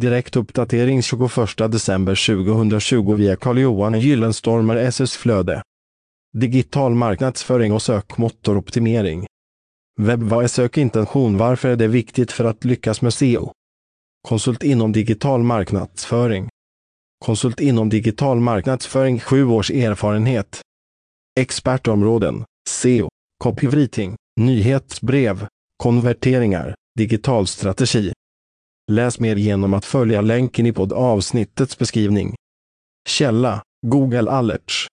Direkt uppdatering 21 december 2020 via Carl-Johan Gyllenstormer SS Flöde. Digital marknadsföring och sökmotoroptimering. Webb vad är sökintention Varför är det viktigt för att lyckas med SEO? Konsult inom digital marknadsföring. Konsult inom digital marknadsföring 7 års erfarenhet. Expertområden, SEO, copywriting, nyhetsbrev, konverteringar, digital strategi. Läs mer genom att följa länken i poddavsnittets beskrivning. Källa, Google Alerts.